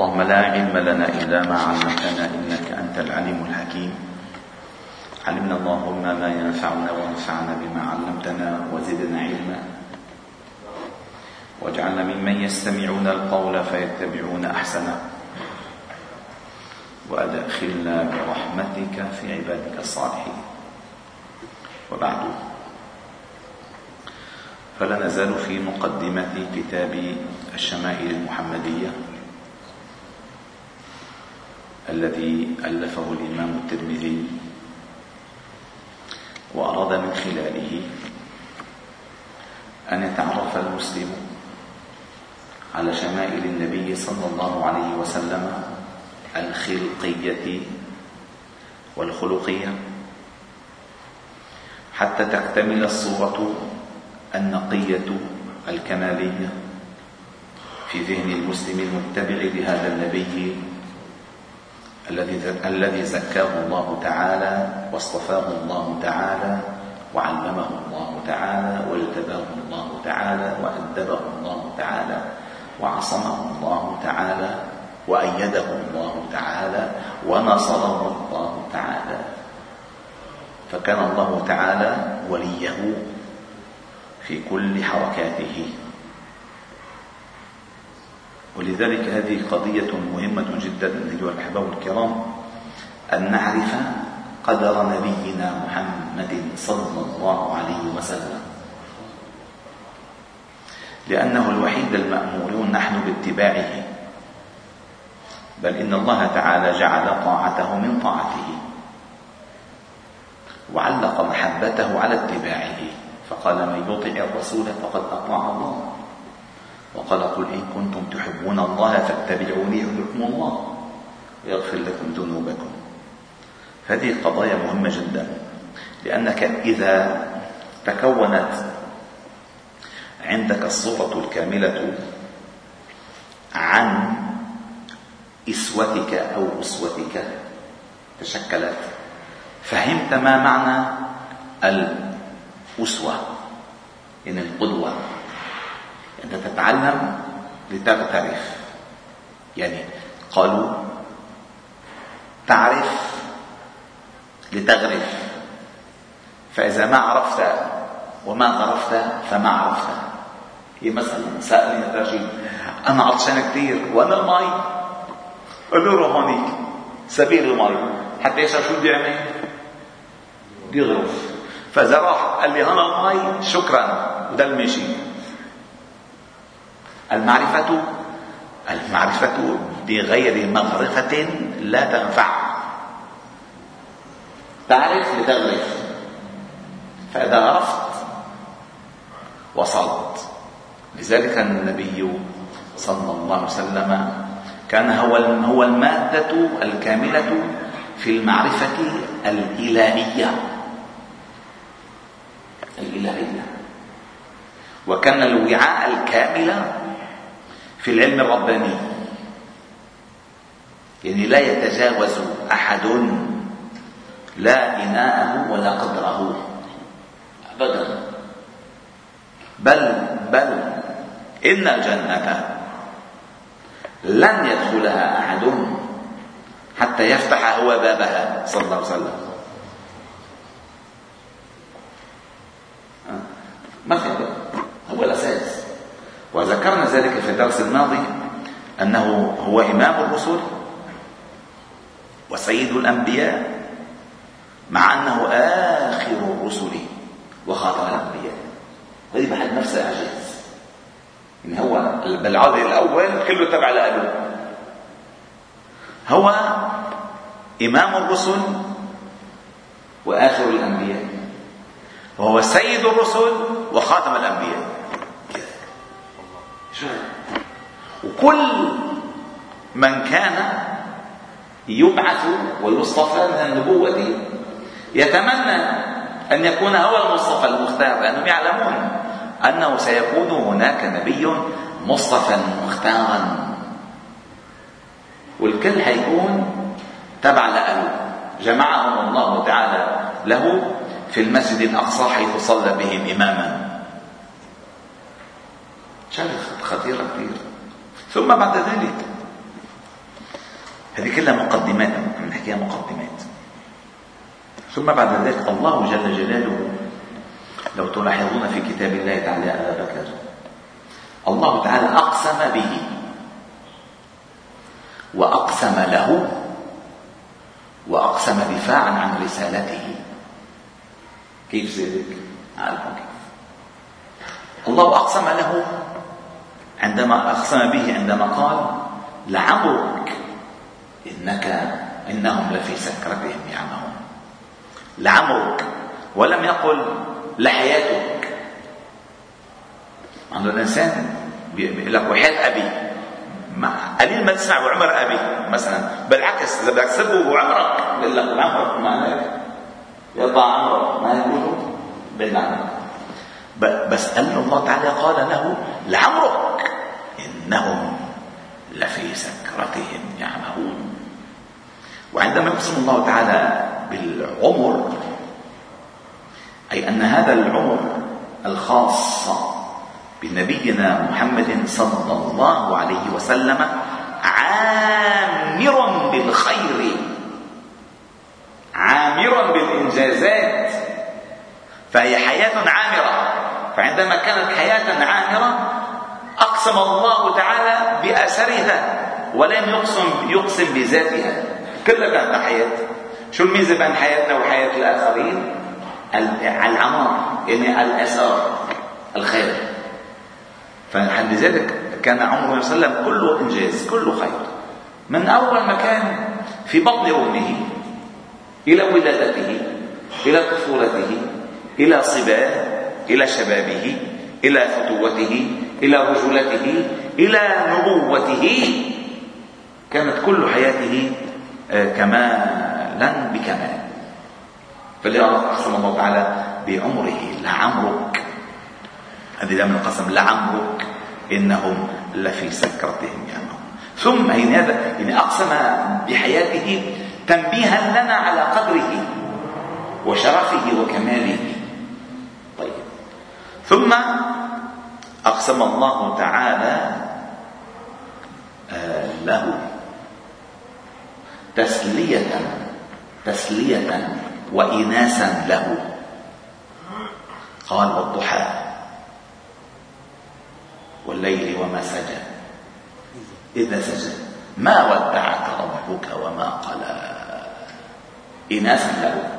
اللهم لا علم لنا إلا ما علمتنا إنك أنت العليم الحكيم. علمنا اللهم ما ينفعنا وانفعنا بما علمتنا وزدنا علما. واجعلنا ممن يستمعون القول فيتبعون أحسنه. وأدخلنا برحمتك في عبادك الصالحين. وبعد. فلا نزال في مقدمة كتاب الشمائل المحمدية. الذي ألفه الإمام الترمذي وأراد من خلاله أن يتعرف المسلم على شمائل النبي صلى الله عليه وسلم الخلقية والخلقية حتى تكتمل الصورة النقية الكمالية في ذهن المسلم المتبع لهذا النبي الذي الذي زكاه الله تعالى واصطفاه الله تعالى وعلمه الله تعالى واجتباه الله تعالى وأدبه الله تعالى وعصمه الله تعالى وأيده الله تعالى ونصره الله تعالى. فكان الله تعالى وليه في كل حركاته. ولذلك هذه قضية مهمة جدا أيها الأحباب الكرام أن نعرف قدر نبينا محمد صلى الله عليه وسلم. لأنه الوحيد المأمورون نحن باتباعه. بل إن الله تعالى جعل طاعته من طاعته. وعلق محبته على اتباعه. فقال من يطع الرسول فقد أطاع الله. وقال قل إن كنتم تحبون الله فاتبعوني يحببكم الله ويغفر لكم ذنوبكم. هذه قضايا مهمة جدا لأنك إذا تكونت عندك الصورة الكاملة عن إسوتك أو أسوتك تشكلت فهمت ما معنى الأسوة يعني القدوة. أنت تتعلم لتغترف يعني قالوا تعرف لتغرف فإذا ما عرفت وما غرفت فما عرفت. هي مثلا سألني الرجل أنا عطشان كثير وأنا المي قال له هونيك سبيل المي حتى يشرب شو بده يعمل؟ بيغرف فإذا راح قال لي هنا المي شكرا. وده المشي. المعرفة المعرفة بغير مغرفة لا تنفع. تعرف لتغرف فإذا عرفت وصلت. لذلك النبي صلى الله عليه وسلم كان هو هو المادة الكاملة في المعرفة الإلهية. الإلهية. وكان الوعاء الكامل في العلم الرباني. يعني لا يتجاوز أحد لا إناءه ولا قدره. أبدا. بل بل إن الجنة لن يدخلها أحد حتى يفتح هو بابها صلى الله عليه وسلم. ما في وذكرنا ذلك في الدرس الماضي أنه هو إمام الرسل وسيد الأنبياء مع أنه آخر الرسل وخاتم الأنبياء. هذه بحد نفسها إعجاز يعني هو بالعرض الأول كله تبع لأبوه. هو إمام الرسل وآخر الأنبياء. وهو سيد الرسل وخاتم الأنبياء. وكل من كان يبعث ويصطفى من النبوة يتمنى أن يكون هو المصطفى المختار لأنهم يعلمون أنه سيكون هناك نبي مصطفى مختارا. والكل حيكون تبع له جمعهم الله تعالى له في المسجد الأقصى حيث صلى بهم إماما. شغله خطيرة كثير ثم بعد ذلك. هذه كلها مقدمات نحكيها مقدمات. ثم بعد ذلك الله جل جلاله لو تلاحظون في كتاب الله تعالى أبا بكر الله تعالى أقسم به وأقسم له وأقسم دفاعا عن رسالته. كيف ذلك؟ أعرفون كيف الله أقسم له عندما أقسم به عندما قال لعمرك إنك إنهم لفي سكرتهم يعمهون. لعمرك ولم يقل لحياتك. عند الإنسان بيقول لك وحياة أبي. قليل ما تسمع وعمر أبي مثلا. بالعكس إذا بدك تسبه وعمرك بيقول لك عمرك ما يطلع عمرك ما يقولوا بس أن الله تعالى قال له لعمرك. إنهم لفي سكرتهم يعمهون. وعندما يقسم الله تعالى بالعمر أي أن هذا العمر الخاص بنبينا محمد صلى الله عليه وسلم عامر بالخير عامر بالإنجازات. فهي حياة عامرة. فعندما كانت حياة عامرة أقسم الله تعالى بأثرها ولم يقسم يقسم بذاتها. كلها كانت حياة شو الميزة بين حياتنا وحياة الآخرين؟ العمار يعني الأثار الخير. فلذلك كان عمره صلى الله عليه وسلم كله إنجاز كله خير. من أول ما كان في بطن أمه إلى ولادته إلى طفولته إلى صباه إلى شبابه إلى فتوته إلى رجولته إلى نبوته. كانت كل حياته آه، كمالا بكمال. فلذلك أقسم الله تعالى بعمره لعمرك. هذه دائما القسم لعمرك. إنهم لفي سكرتهم يعمهون ثم يعني هذا يعني أقسم بحياته تنبيها لنا على قدره وشرفه وكماله طيب ثم أقسم الله تعالى آه، له. تسلية تسلية وإناسا له. قال والضحى. والليل وما سجى. إذا سجى. ما ودعك ربك وما قلى. إناسا له.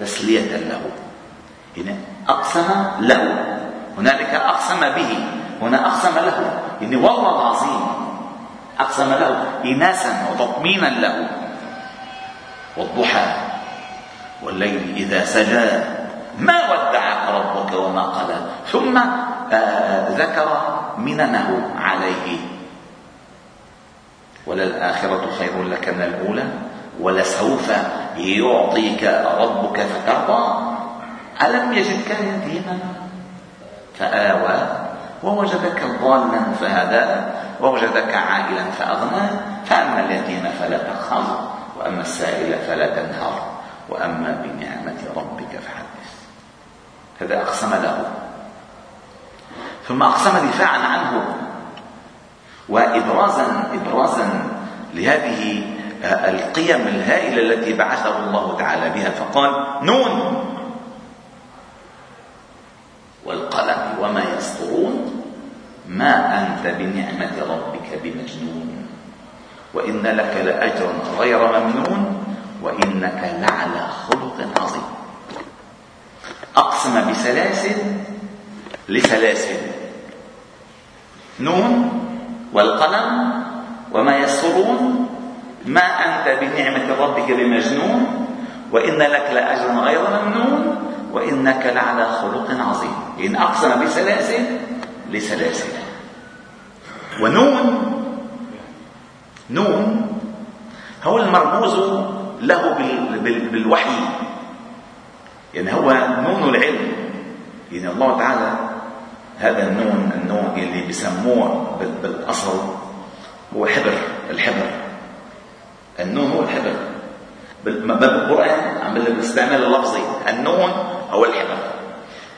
تسلية له. هنا أقسم له. هنالك أقسم به هنا أقسم له إن والله العظيم أقسم له إناسا وتطمينا له والضحى والليل إذا سجى ما ودعك ربك وما قلى ثم آه، ذكر مننه عليه. وللآخرة خير لك من الأولى ولسوف يعطيك ربك فترضى. ألم يجدك يتيما فآوى ووجدك ضالا فهدى ووجدك عائلا فأغنى فأما اليتيم فلا تقهر وأما السائل فلا تنهر وأما بنعمة ربك فحدث. هذا أقسم له. ثم أقسم دفاعا عنه. وإبرازا إبرازا لهذه القيم الهائلة التي بعثه الله تعالى بها. فقال نون والقلم وما يسطرون ما أنت بنعمة ربك بمجنون. وإن لك لأجرا غير ممنون وإنك لعلى خلق عظيم. أقسم بسلاسل لسلاسل نون والقلم وما يسرون ما أنت بنعمة ربك بمجنون وإن لك لأجرا غير ممنون وإنك لعلى خلق عظيم. إن أقسم بسلاسل لسلاسل. ونون. نون. هو المرموز له بالوحي. يعني هو نون العلم. يعني الله تعالى هذا النون النون اللي بسموه بالأصل هو حبر الحبر. النون هو الحبر. بالقرآن عم بالاستعمال اللفظي النون هو الحبر.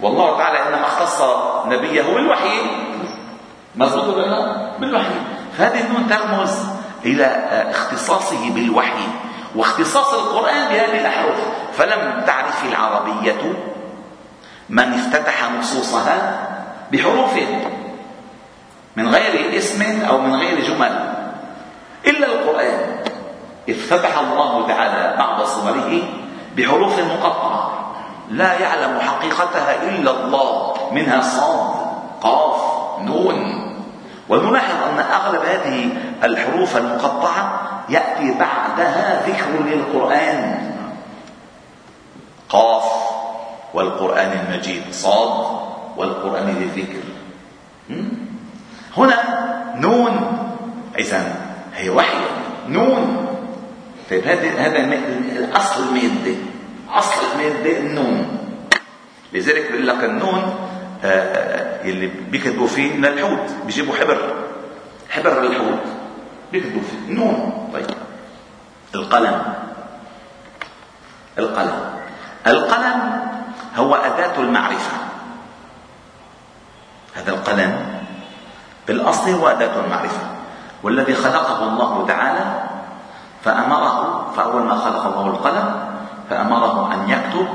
والله تعالى إنما اختص نبيه بالوحي. مضبوط ولا بالوحي. فهذه النون ترمز إلى اختصاصه بالوحي واختصاص القرآن بهذه الأحرف. فلم تعرف العربية من افتتح نصوصها بحروف من غير اسم أو من غير جمل إلا القرآن. افتتح الله تعالى بعض صوره بحروف مقطعة. لا يعلم حقيقتها إلا الله منها صاد قاف نون. ونلاحظ أن أغلب هذه الحروف المقطعة يأتي بعدها ذكر للقرآن. قاف والقرآن المجيد صاد والقرآن ذي ذكر. هنا نون إذا هي وحي. نون. طيب هذا هذا الأصل الماده أصل الماده النون. لذلك بيقول لك النون آه اللي بيكتبوا فيه من الحوت بيجيبوا حبر. حبر الحوت بيكتبوا فيه. نون. طيب. القلم. القلم. القلم هو أداة المعرفة. هذا القلم بالأصل هو أداة المعرفة. والذي خلقه الله تعالى فأمره فأول ما خلق الله القلم فأمره أن يكتب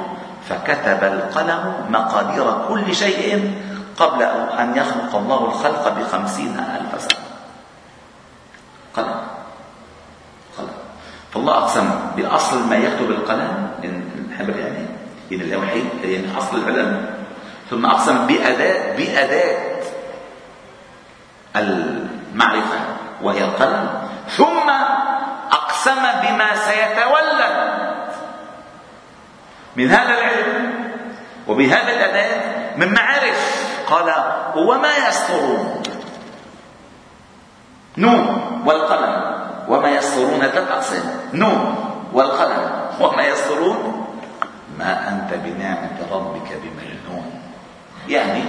فكتب القلم مقادير كل شيء قبل أن يخلق الله الخلق بخمسين ألف سنة. قلم. قلم. فالله أقسم بأصل ما يكتب القلم الحبر يعني من اللوحي يعني أصل العلم. ثم أقسم بأداة بأداة المعرفة وهي القلم. ثم أقسم بما سيتولد من هذا العلم وبهذا الأداء من معارف. قال وما يسطرون نون والقلم. وما يسطرون ثلاث نون والقلم. وما يسطرون ما أنت بنعمة ربك بمجنون. يعني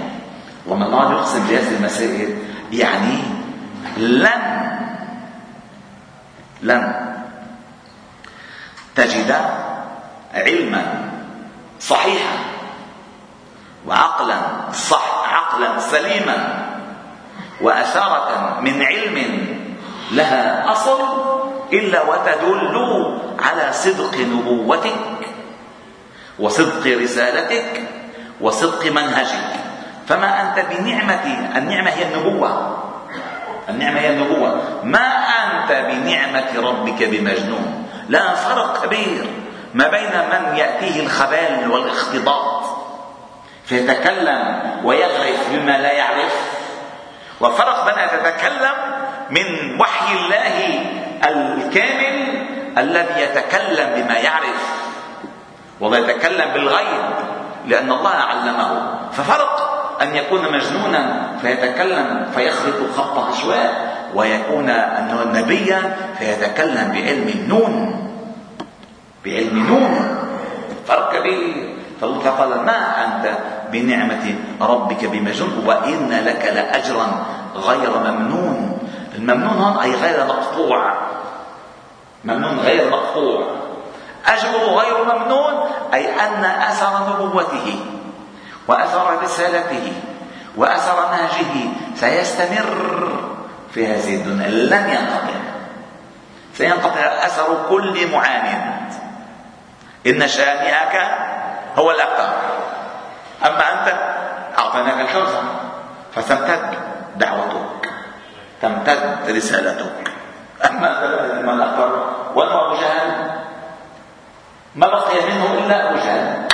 وما الله يقسم بهذه المسائل. يعني لن لن تجد علما صحيحا وعقلا صح عقلا سليما وأثارة من علم لها أصل إلا وتدل على صدق نبوتك وصدق رسالتك وصدق منهجك. فما أنت بنعمة النعمة هي النبوة. النعمة هي النبوة. ما أنت بنعمة ربك بمجنون. لا فرق كبير ما بين من يأتيه الخبال والاختلاط فيتكلم ويغرف بما لا يعرف. وفرق بين أن تتكلم من وحي الله الكامل الذي يتكلم بما يعرف ويتكلم بالغيب لأن الله علمه. ففرق أن يكون مجنونا فيتكلم فيخلط خط عشواء ويكون أنه نبيا فيتكلم بعلم النون. بعلم نون فرق كبير. فالله ما أنت بنعمة ربك بمجنون وإن لك لأجرا غير ممنون. الممنون هون أي غير مقطوع. ممنون غير مقطوع. أجره غير ممنون أي أن أثر نبوته وأثر رسالته وأثر نهجه سيستمر في هذه الدنيا. لن ينقطع. سينقطع أثر كل معاند إن شانئك هو الأبتر أما أنت أعطيناك الكوثر فتمتد دعوتك تمتد رسالتك. أما الأكبر وأما أبو جهل. ما بقي منه إلا أبو جهل.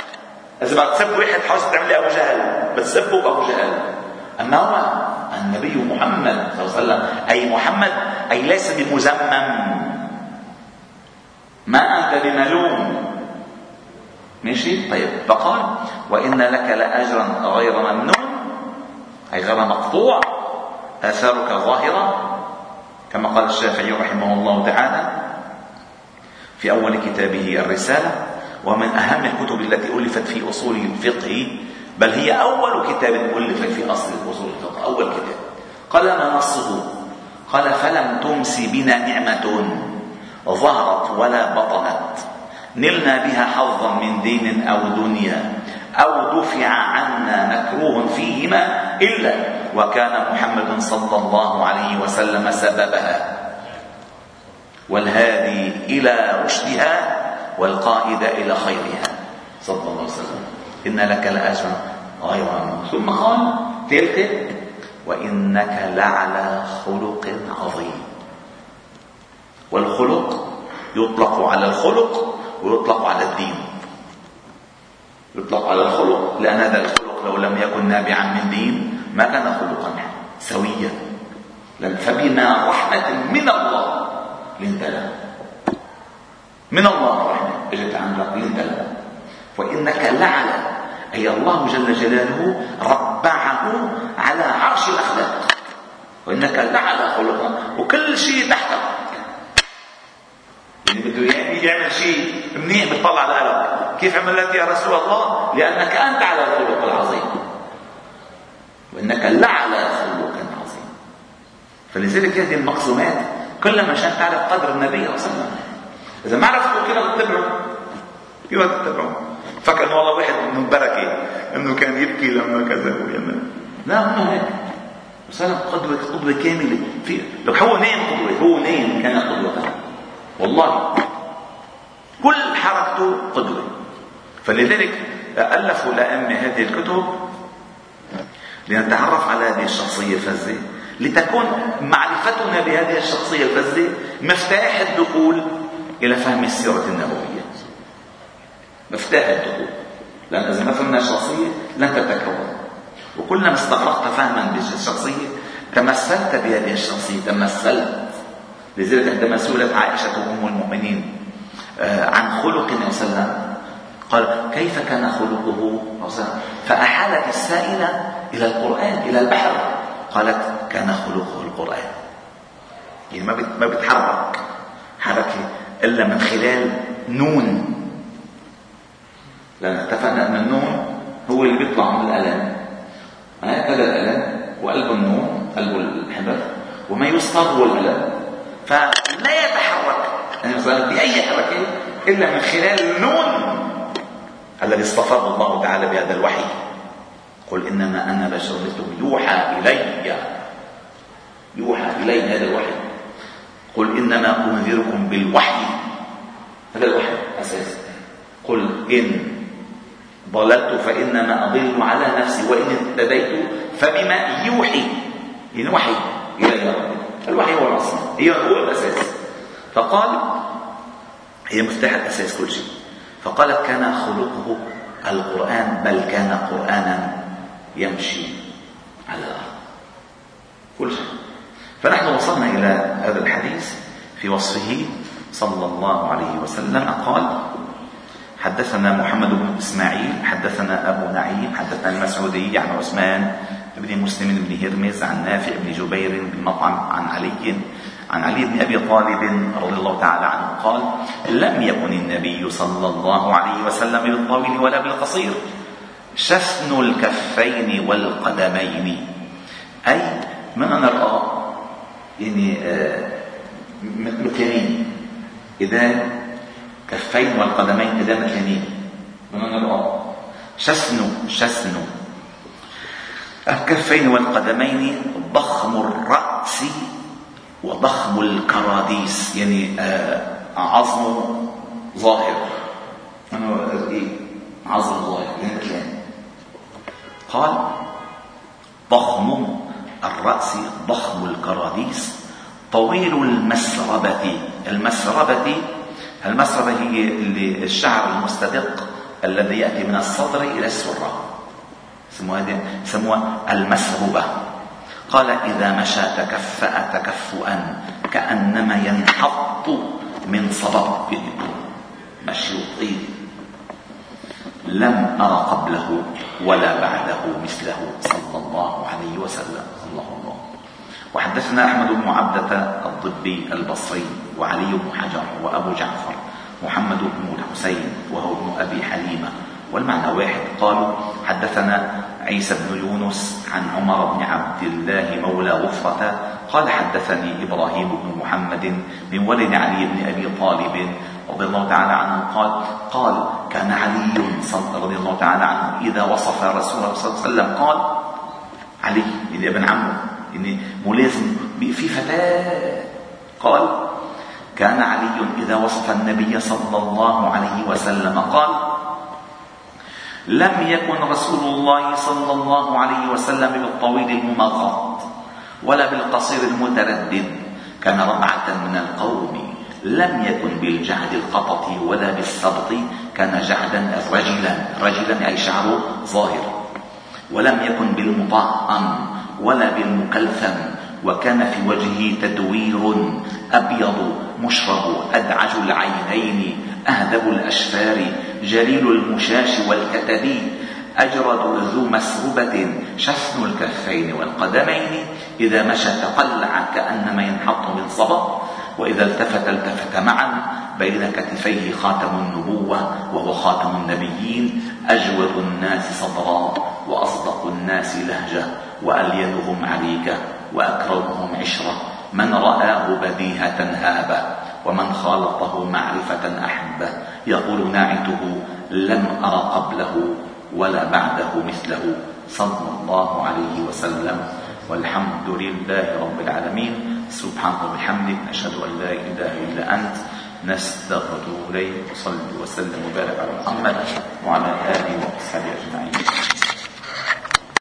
إذا ما تسب واحد حاول تعمل أبو جهل بتسبه بأبو جهل. أما هو النبي محمد صلى الله عليه وسلم. أي محمد أي ليس بمزمم. ما أنت بملوم. ماشي؟ طيب فقال وإن لك لأجرا غير ممنون أي غير مقطوع آثارك ظاهرة كما قال الشافعي رحمه الله تعالى في أول كتابه الرسالة ومن أهم الكتب التي ألفت في أصول الفقه بل هي أول كتاب ألف في أصل أصول الفقه أول كتاب. قال ما نصه؟ قال فلم تمس بنا نعمة ظهرت ولا بطنت. نلنا بها حظا من دين أو دنيا أو دفع عنا مكروه فيهما إلا وكان محمد صلى الله عليه وسلم سببها والهادي إلى رشدها والقائد إلى خيرها صلى الله عليه وسلم. إن لك لأجرا غير ثم قال ثالثة وإنك لعلى خلق عظيم. والخلق يطلق على الخلق ويطلق على الدين. يطلق على الخلق لأن هذا الخلق لو لم يكن نابعا من دين ما كان خلقا سويا. فبما رحمة من الله لنت له من الله رحمة إجت عندك لنت له وإنك لعلى أي الله جل جلاله ربعه على عرش الأخلاق. وإنك لعلى خلق وكل شيء تحتك. يعمل شيء منيح بتطلع على قلبك كيف عملت يا رسول الله؟ لأنك أنت على الخلق العظيم. وإنك لعلى خلق عظيم. فلذلك هذه المقسومات كلما عشان تعرف قدر النبي صلى الله عليه وسلم. إذا ما عرفته كيف تتبعه كيف تتبعه فكر انه والله واحد من بركة إنه كان يبكي لما كذا ويعمل لا مو هيك. وسلم قدوة قدوة كاملة. في لو هو نايم قدوة هو نايم كان قدوة. والله. كل حركته قدوة. فلذلك ألفوا الأئمة هذه الكتب لنتعرف على هذه الشخصية الفذة. لتكون معرفتنا بهذه الشخصية الفذة مفتاح الدخول إلى فهم السيرة النبوية. مفتاح الدخول. لأن إذا ما فهمنا الشخصية لن تتكون. وكلما استغرقت فهما بالشخصية. تمثلت بهذه الشخصية. تمثلت. لذلك عندما سئلت عائشة أم المؤمنين. عن خلق النبي صلى الله عليه وسلم. قال كيف كان خلقه؟ فأحالت السائلة إلى القرآن إلى البحر. قالت كان خلقه القرآن. يعني ما بتحرك. حركة إلا من خلال نون. لأن اتفقنا أن النون هو اللي بيطلع من الألم. هذا الألم وقلب النون قلب الحبر. وما يصطاد هو الألم. فلا يتحرك. يعني بأي حركة إلا من خلال النون الذي اصطفاه الله تعالى بهذا الوحي. قل إنما أنا بشر مثلكم يوحى إلي. يوحى إلي هذا الوحي. قل إنما أنذركم بالوحي. هذا الوحي أساس. قل إن ضللت فإنما أضل على نفسي وإن اهتديت فبما يوحي. يعني وحي إلي الوحي هو الأصل هي هو الأساس. فقال هي مفتاح الأساس كل شيء. فقالت كان خلقه القرآن بل كان قرآنا يمشي على الأرض كل شيء. فنحن وصلنا إلى هذا الحديث في وصفه صلى الله عليه وسلم. قال حدثنا محمد بن إسماعيل حدثنا أبو نعيم حدثنا المسعودي عن عثمان بن مسلم بن هرمز عن نافع بن جبير بن مطعم عن علي عن علي بن أبي طالب رضي الله تعالى عنه قال لم يكن النبي صلى الله عليه وسلم بالطويل ولا بالقصير. شسن الكفين والقدمين. أي من نرى يعني آه مثلين إذا كفين والقدمين إذا مثلين من نرى شسن شسن الكفين والقدمين ضخم الرأس وضخم الكراديس يعني آه، عظم ظاهر. أنا إيه عظم ظاهر يعني قال ضخم الرأس ضخم الكراديس طويل المسربة. المسربة المسربة هي الشعر المستدق الذي يأتي من الصدر إلى السرة. يسموها المسربة. قال إذا مشى تكفأ تكفؤا كأنما ينحط من صبب مشي طيب لم أر قبله ولا بعده مثله صلى الله عليه وسلم. الله الله وحدثنا أحمد بن عبدة الضبي البصري وعلي بن حجر وأبو جعفر محمد بن الحسين وهو ابن أبي حليمة. والمعنى واحد. قالوا حدثنا عيسى بن يونس عن عمر بن عبد الله مولى غفرة قال حدثني إبراهيم بن محمد من ولد علي بن أبي طالب رضي الله تعالى عنه قال قال كان علي رضي الله تعالى عنه إذا وصف رسول الله صلى الله عليه وسلم قال علي يعني ابن عمه يعني ملازم في فتاة. قال كان علي إذا وصف النبي صلى الله عليه وسلم قال لم يكن رسول الله صلى الله عليه وسلم بالطويل الممغط ولا بالقصير المتردد كان ربعة من القوم. لم يكن بالجعد القطط ولا بالسبط كان جعدا رجلا. رجلا أي شعره ظاهر. ولم يكن بالمطعم ولا بالمكلثم وكان في وجهه تدوير أبيض مشرب أدعج العينين أهدب الأشفار جليل المشاش والكتب أجرد ذو مسربة شفن الكفين والقدمين إذا مشى تقلع كأنما ينحط من صبا وإذا التفت التفت معا بين كتفيه خاتم النبوة وهو خاتم النبيين أجود الناس صدرا وأصدق الناس لهجة وألينهم عريكة وأكرمهم عشرة من رآه بديهة هابة ومن خالطه معرفة أحبة. يقول ناعته لم أر قبله ولا بعده مثله صلى الله عليه وسلم. والحمد لله رب العالمين. سبحانك وبحمدك أشهد أن لا إله إلا أنت. نستغفر إليك. وصلي وسلم وبارك على محمد وعلى آله وصحبه أجمعين.